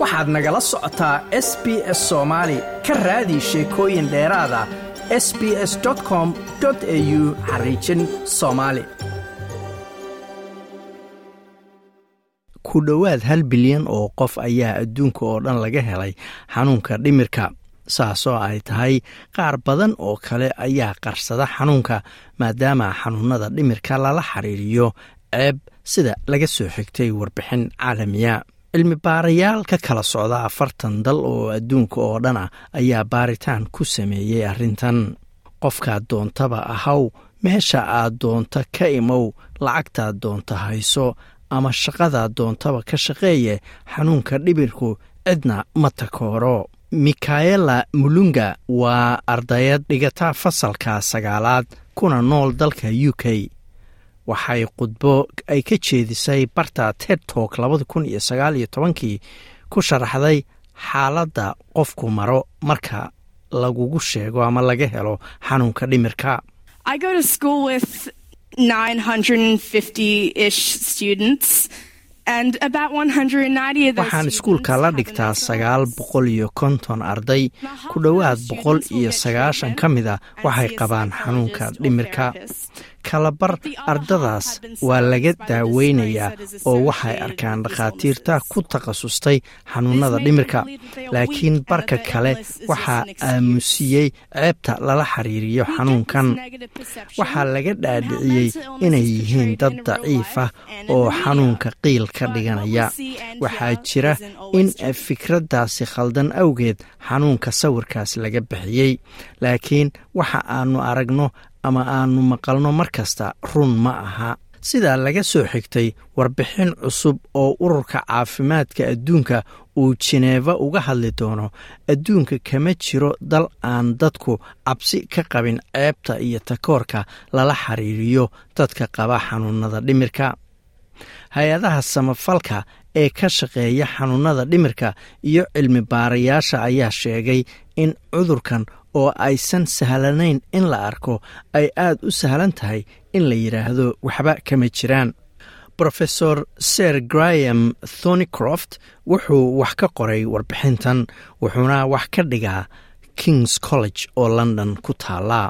waxaad nagala socotaa s b s soomaali ka raadi sheekooyin dheeraada s b s com au xariijin soomaali ku dhowaad hal bilyan oo qof ayaa adduunka oo dhan laga helay xanuunka dhimirka saasoo ay tahay qaar badan oo kale ayaa qarsada xanuunka maadaama xanuunada dhimirka lala xiriiriyo ceeb sida laga soo xigtay warbixin caalamiya cilmi baarayaal ka kala socda afartan dal oo adduunka oo dhan ah ayaa baaritaan ku sameeyey arrintan. Qofkaad doontaba ahaw meesha aad doonta ka imow lacagtaad doonta hayso ama shaqadaad doontaba ka shaqeeye xanuunka dhibirku cidna ma takooro. Mikaela mulunga waa ardayad dhigata fasalka sagaalaad kuna nool dalka u k waxay khudbo ay ka jeedisay barta ted tok labada kun iyo sagaal iyo tobankii ku sharaxday xaaladda qofku maro marka lagugu sheego ama laga helo xanuunka dhimirka. Waxaan iskuulka la dhigtaa sagaal boqol iyo konton arday. Ku dhowaad boqol iyo sagaashan ka mida waxay qabaan xanuunka dhimirka kalabar ardadaas waa laga daaweynayaa oo waxay arkaan dhakhaatiirta ku takhasustay xanuunada dhimirka laakiin barka kale waxaa aamusiyey ceebta lala xiriiriyo xanuunkan. waxaa laga dhaadhiciyey inay yihiin dad daciif ah oo xanuunka qiil ka dhiganaya. waxaa jira in fikraddaasi khaldan awgeed xanuunka sawirkaas laga bixiyey. Laakiin waxa aanu aragno ama aanu maqalno mar kasta run ma aha. Sidaa laga soo xigtay warbixin cusub oo ururka caafimaadka adduunka uu jineeva uga hadli doono adduunka kama jiro dal aan dadku cabsi ka qabin ceebta iyo takoorka lala xiriiriyo dadka qaba xanuunada dhimirka. Hay'adaha samafalka ee ka shaqeeya xanuunada dhimirka iyo cilmi baarayaasha ayaa sheegay in cudurkan oo aysan sahlanayn in la arko ay aad u sahlan tahay in la yidhaahdo waxba kama jiraan. Rofesor ser graham thornycroft wuxuu wax ka qoray warbixintan wuxuuna wax ka dhigaa kings college oo london ku taallaa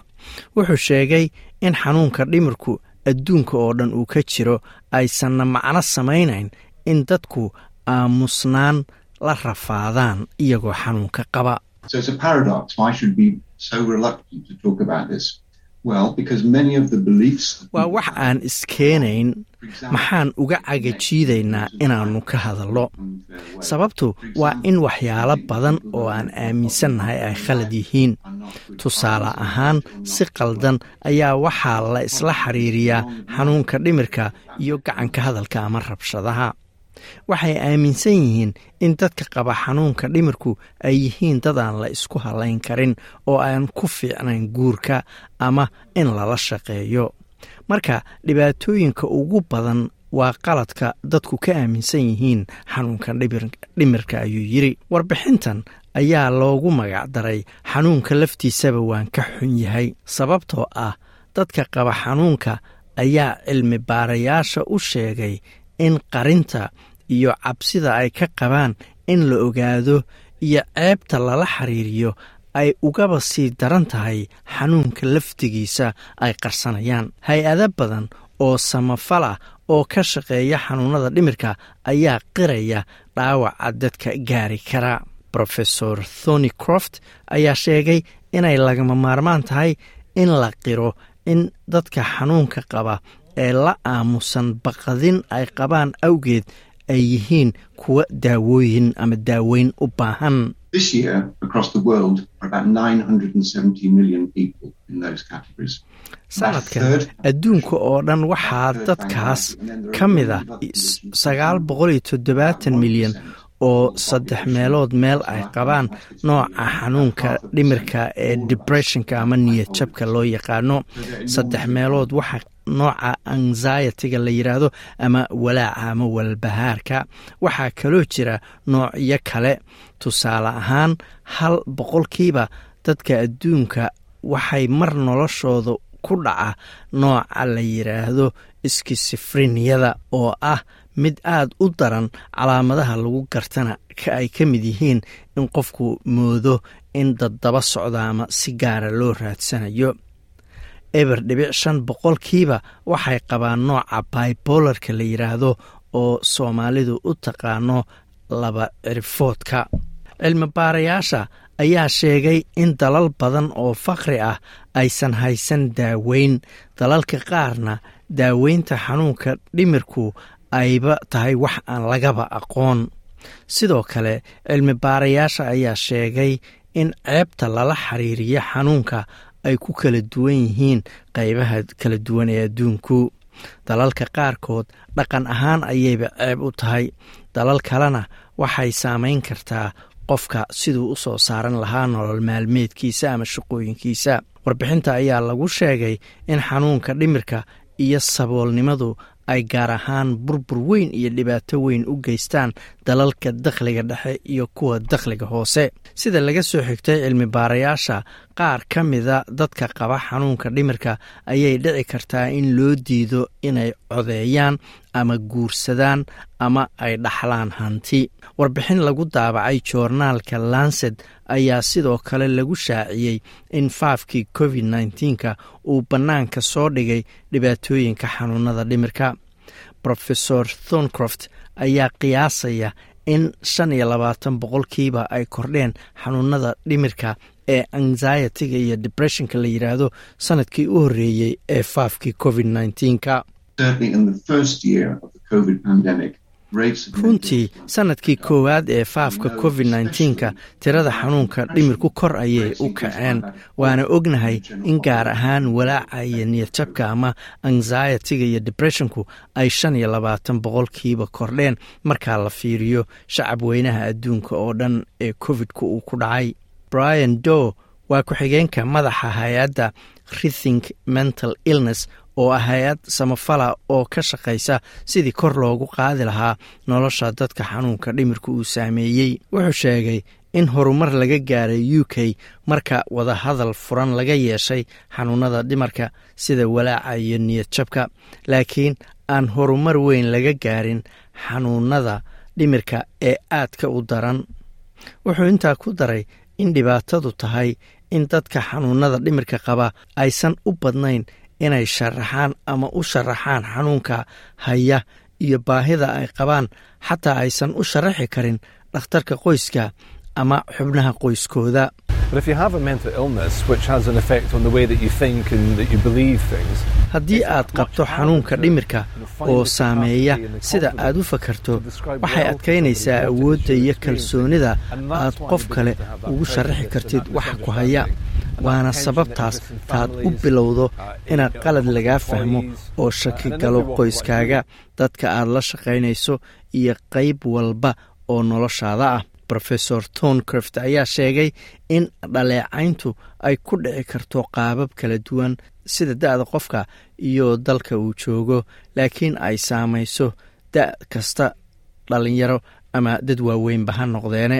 wuxuu sheegay in xanuunka dhimirku adduunka oo dhan uu ka jiro aysanna macno samaynayn in dadku aamusnaan la rafaadaan iyagoo xanuunka qaba So it's a paradox. Why should we be so reluctant to talk about this? Well, because many of the beliefs. waa wax aan iskeenayn maxaan uga cagajiidaynaa inaannu ka hadallo sababtu waa in waxyaalo badan oo aan aaminsannahay ay khalad yihiin. tusaale ahaan si qaldan ayaa waxaa la isla xiriiriyaa xanuunka dhimirka iyo gacanka hadalka ama rabshadaha waxay aaminsan yihiin in dadka qaba xanuunka dhimirku ay yihiin dad aan la isku halayn karin oo aan ku fiicnayn guurka ama in lala shaqeeyo. Marka dhibaatooyinka ugu badan waa qaladka dadku ka aaminsan yihiin xanuunka dhimirka ayuu yidri warbixintan ayaa loogu magacdaray xanuunka laftiisaba waan ka xun yahay sababtoo ah dadka qaba xanuunka ayaa cilmi baarayaasha u sheegay in qarinta iyo cabsida ay ka qabaan in la ogaado iyo ceebta lala xiriiriyo ay ugaba sii daran tahay xanuunka laftigiisa ay qarsanayaan. Hay'ado badan oo samafal ah oo ka shaqeeya xanuunada dhimirka ayaa qiraya dhaawaca dadka gaari kara. Rofesor thony croft ayaa sheegay inay lagama maarmaan tahay in la qiro in dadka xanuunka qaba ee la aamusan baqadin ay qabaan awgeed ay yihiin kuwa daawooyin ama daaweyn u baahan. This year, across the world, are about 970 million people in those categories. sanadkan adduunka oo dhan waxaa dadkaas ka mid ah sagaal boqol iyo toddobaatan milyan oo saddex meelood meel ay qabaan nooca xanuunka dhimirka ee depressionka ama niyad jabka loo yaqaano. Saddex meelood waxa nooca anxiety-ga la yidhaahdo ama walaaca ama walbahaarka. Waxaa kaloo jira noocyo kale. Tusaale ahaan hal boqolkiiba dadka adduunka waxay mar noloshooda ku dhaca nooca la yidhaahdo skisifriniyada oo ah mid aad u daran calaamadaha lagu gartana ay ka mid yihiin in qofku moodo in daddaba socda ama si gaara loo raadsanayo eber dhibic shan boqolkiiba waxay qabaan nooca bibolarka la yidhaahdo oo soomaalidu u taqaano laba cirfoodka. Cilmi baarayaasha ayaa sheegay in dalal badan oo fakri ah aysan haysan daaweyn. Dalalka qaarna daaweynta xanuunka dhimirku ayba tahay wax aan lagaba aqoon. Sidoo kale cilmi baarayaasha ayaa sheegay in ceebta lala xiriiriyo xanuunka ay ku kala duwan yihiin qaybaha kala duwan ee adduunku. Dalalka qaarkood dhaqan ahaan ayayba ceeb u tahay. Dalal kalena waxay saamayn kartaa qofka siduu u soo saaran lahaa nolol maalmeedkiisa ama shaqooyinkiisa. Warbixinta ayaa lagu sheegay in xanuunka dhimirka iyo saboolnimadu ay gaar ahaan burbur weyn iyo dhibaato weyn u geystaan dalalka dakhliga dhexe iyo kuwa dakhliga hoose sida laga soo xigtay cilmi baarayaasha qaar ka mida dadka qaba xanuunka dhimirka ayay dhici kartaa in loo diido inay codeeyaan ama guursadaan ama ay dhaxlaan hanti. Warbixin lagu daabacay joornaalka lanced ayaa sidoo kale lagu shaaciyey in faafkii covid nneteen-ka uu bannaanka soo dhigay dhibaatooyinka xanuunada dhimirka. Rofesor thorncroft ayaa qiyaasaya in shan iyo labaatan boqolkiiba ay kordheen xanuunada dhimirka ee anxiety-ga iyo depressionka la yidhaahdo sannadkii u horreeyey ee faafkii covid nneteen-ka runtii sannadkii koowaad ee faafka covid nneteen-ka tirada xanuunka dhimirku kor ayay u kaceen waana ognahay in gaar ahaan walaaca iyo niyadjabka ama anxiety-ga iyo depressionku ay shan iyo labaatan boqolkiiba kordheen markaa la fiiriyo shacab weynaha adduunka oo dhan ee covid-ku uu ku dhacay. Brian dow waa ku-xigeenka madaxa hay'adda rithink mental illness oo ah hay'ad samafala oo ka shaqaysa sidii kor loogu qaadi lahaa nolosha dadka xanuunka dhimirka uu saameeyey. Wuxuu sheegay in horumar laga gaaray u k marka wadahadal furan laga yeeshay xanuunada dhimarka sida walaaca iyo niyadjabka. Laakiin aan horumar weyn laga gaarin xanuunada dhimirka ee aadka u daran. Wuxuu intaa ku daray in dhibaatadu tahay in dadka xanuunada dhimirka qaba aysan u badnayn inay sharaxaan ama u sharaxaan xanuunka haya iyo baahida ay qabaan xataa aysan u sharaxi karin dhakhtarka qoyska ama xubnaha qoyskooda. Haddii aad qabto xanuunka dhimirka oo saameeya sida aad u fakarto waxay adkaynaysaa awoodda iyo kalsoonida aad qof kale ugu sharaxi kartid wax ku haya waana sababtaas taad u bilowdo inaad qalad lagaa fahmo oo shaki galo qoyskaaga. Dadka aad la shaqaynayso iyo qayb walba oo noloshaada ah. Rofesor toncroft ayaa sheegay in dhaleecayntu ay ku dhici karto qaabab kala duwan sida da-da qofka iyo dalka uu joogo laakiin ay saamayso da' kasta dhalinyaro ama dad waaweynba ha noqdeene.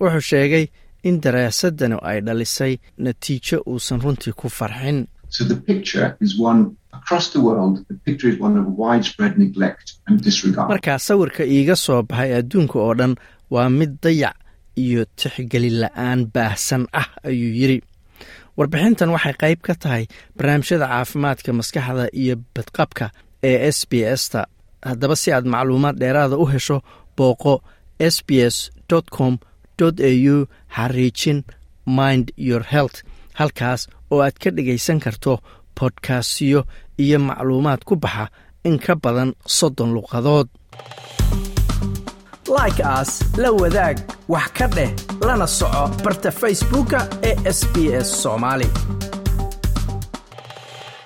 Wuxuu sheegay in daraasadani ay dhalisay natiijo uusan runtii ku farxin. Markaa sawirka iiga soo baxay adduunka oo dhan waa mid dayac iyo tixgelin la'aan baahsan ah ayuu yidri warbixintan waxay qayb ka tahay barnaamijyada caafimaadka maskaxda iyo badqabka ee s b s ta haddaba si aad macluumaad dheeraada u hesho booqo s b s com au xariijin mind your health. Halkaas oo aad ka dhagaysan karto bodkastyo iyo macluumaad ku baxa in ka badan soddon luqadood. Like aas la wadaag wax ka dheh lana soco barta facebooka ee sb s